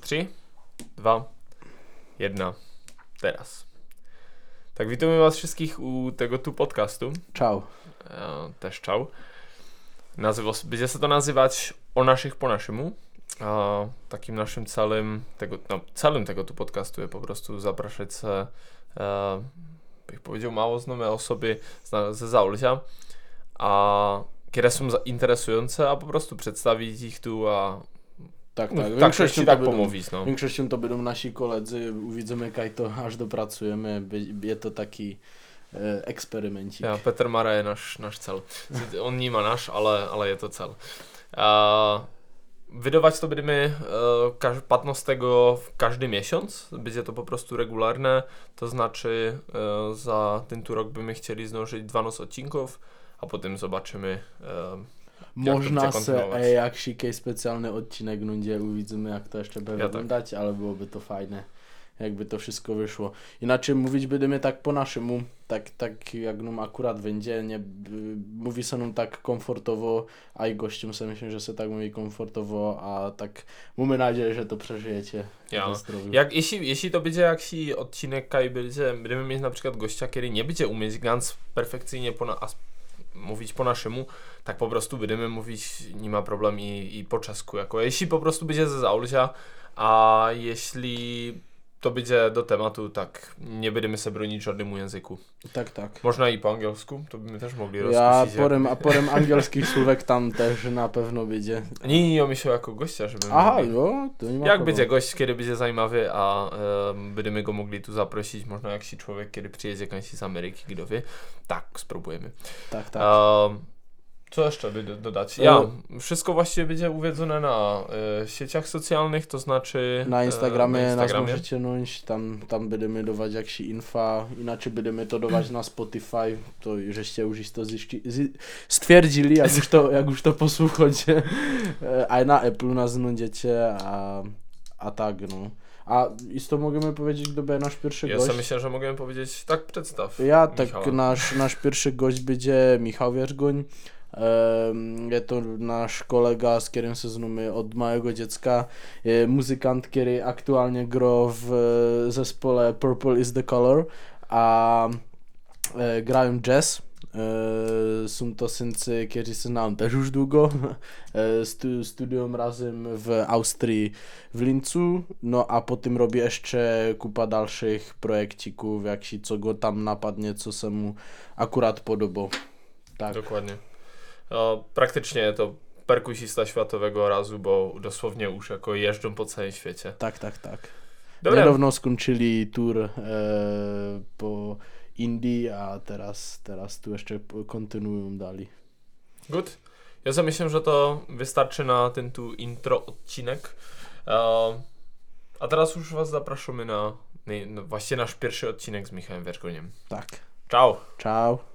Trzy, dwa, jedna. Teraz. Tak, witamy was wszystkich u tego tu podcastu. Ciao. E, też czał. Nazywa, będzie się to nazywać o naszych po naszemu. A takim naszym celem tego, no, celem tego tu podcastu jest po prostu zapraszać se, e, bych powiedział, mało znane osoby ze Zaolzia, a które są za- interesujące, a po prostu przedstawić ich tu, a Tak, no, tak. tak, tak pomówić, no. Większością to będą nasi koledzy, uwidzimy jak to aż dopracujemy. Je to taki e, eksperymencik. Ja, Peter Mara je nasz, nasz cel. On nie ma nasz, ale, ale je to cel. Wydawać to będziemy e, każ- 15 w każdy miesiąc. Będzie to po prostu regularne. To znaczy e, za ten tu rok byśmy chcieli zdążyć 12 odcinków, a potem zobaczymy. E, Można se e, jak jakiś specjalny odcinek gdzie uwidzimy jak to jeszcze będzie Ja tak. wyglądać, ale byłoby to fajne. Jakby to wszystko wyszło. Inaczej mówić będziemy tak po naszemu, tak, tak jak nam akurat będzie, nie, b- mówi się nam tak komfortowo, a i gościom sobie myślę, że się tak mówi komfortowo, a tak mamy nadzieję, że to przeżyjecie. Ja. Jak, jeśli, jeśli to będzie jakiś odcinek, kaj będzie, będziemy mieć na przykład gościa, który nie będzie umieć ganz perfekcyjnie po na, as, mówić po naszemu, tak po prostu będziemy mówić, nie ma problem i, i po czesku. Jako, jeśli po prostu będzie ze Zaolzia, a jeśli to będzie do tematu, tak nie będziemy sobie bronić żadnemu języku. Tak, tak. Można i po angielsku, to byśmy też mogli Ja porem, a porem angielskich słówek tam też na pewno będzie. Nie, nie, myślę jako gościa, żeby Aha, no, to nie ma Jak będzie gość, kiedy będzie zajmowy, a um, będziemy go mogli tu zaprosić, można jakiś człowiek, kiedy przyjedzie jakiś z Ameryki, kto wie. Tak, spróbujemy. Tak, tak. Co jeszcze dodać? Ja, wszystko właściwie będzie uwiedzone na e, sieciach socjalnych, to znaczy Na Instagramie, e, na nas Instagramie. możecie nąć, tam, tam będziemy dawać jakieś infa, inaczej będziemy to dawać na Spotify, to żeście już to ziści, zi, stwierdzili, jak już to, jak już to posłuchacie, E, a na Apple nas znajdziecie, a, a tak no. A isto możemy powiedzieć, kto będzie nasz pierwszy Ja gość? sobie myślę, że mogę powiedzieć, tak przedstaw. Ja tak, Michała. nasz, nasz pierwszy gość będzie Michał Wierzgoń. Em, Je to nasz kolega, z którym się znamy od małego dziecka. Je muzykant, który aktualnie gra w e, zespole Purple is the Color, a e, grają jazz. E, są to syncy, którzy się znam też już długo. E, stu, studiują razem w Austrii w Lincu, no a potem robi jeszcze kupa dalszych projekcików, jak się co go tam napadnie, co se mu akurat podoba. Tak. Dokładnie. O, praktycznie to perkusista światowego razu, bo dosłownie już jako jeżdżą po całym świecie. Tak, tak, tak. Dobra, Niedawno skończyli tour e, po Indii, a teraz, teraz tu jeszcze kontynuują dalej. Good. Ja myślę, że to wystarczy na ten tu intro odcinek. E, a teraz już Was zapraszamy na, nie, no właściwie nasz pierwszy odcinek z Michałem Wierzgoniem. Tak. Ciao! Ciao.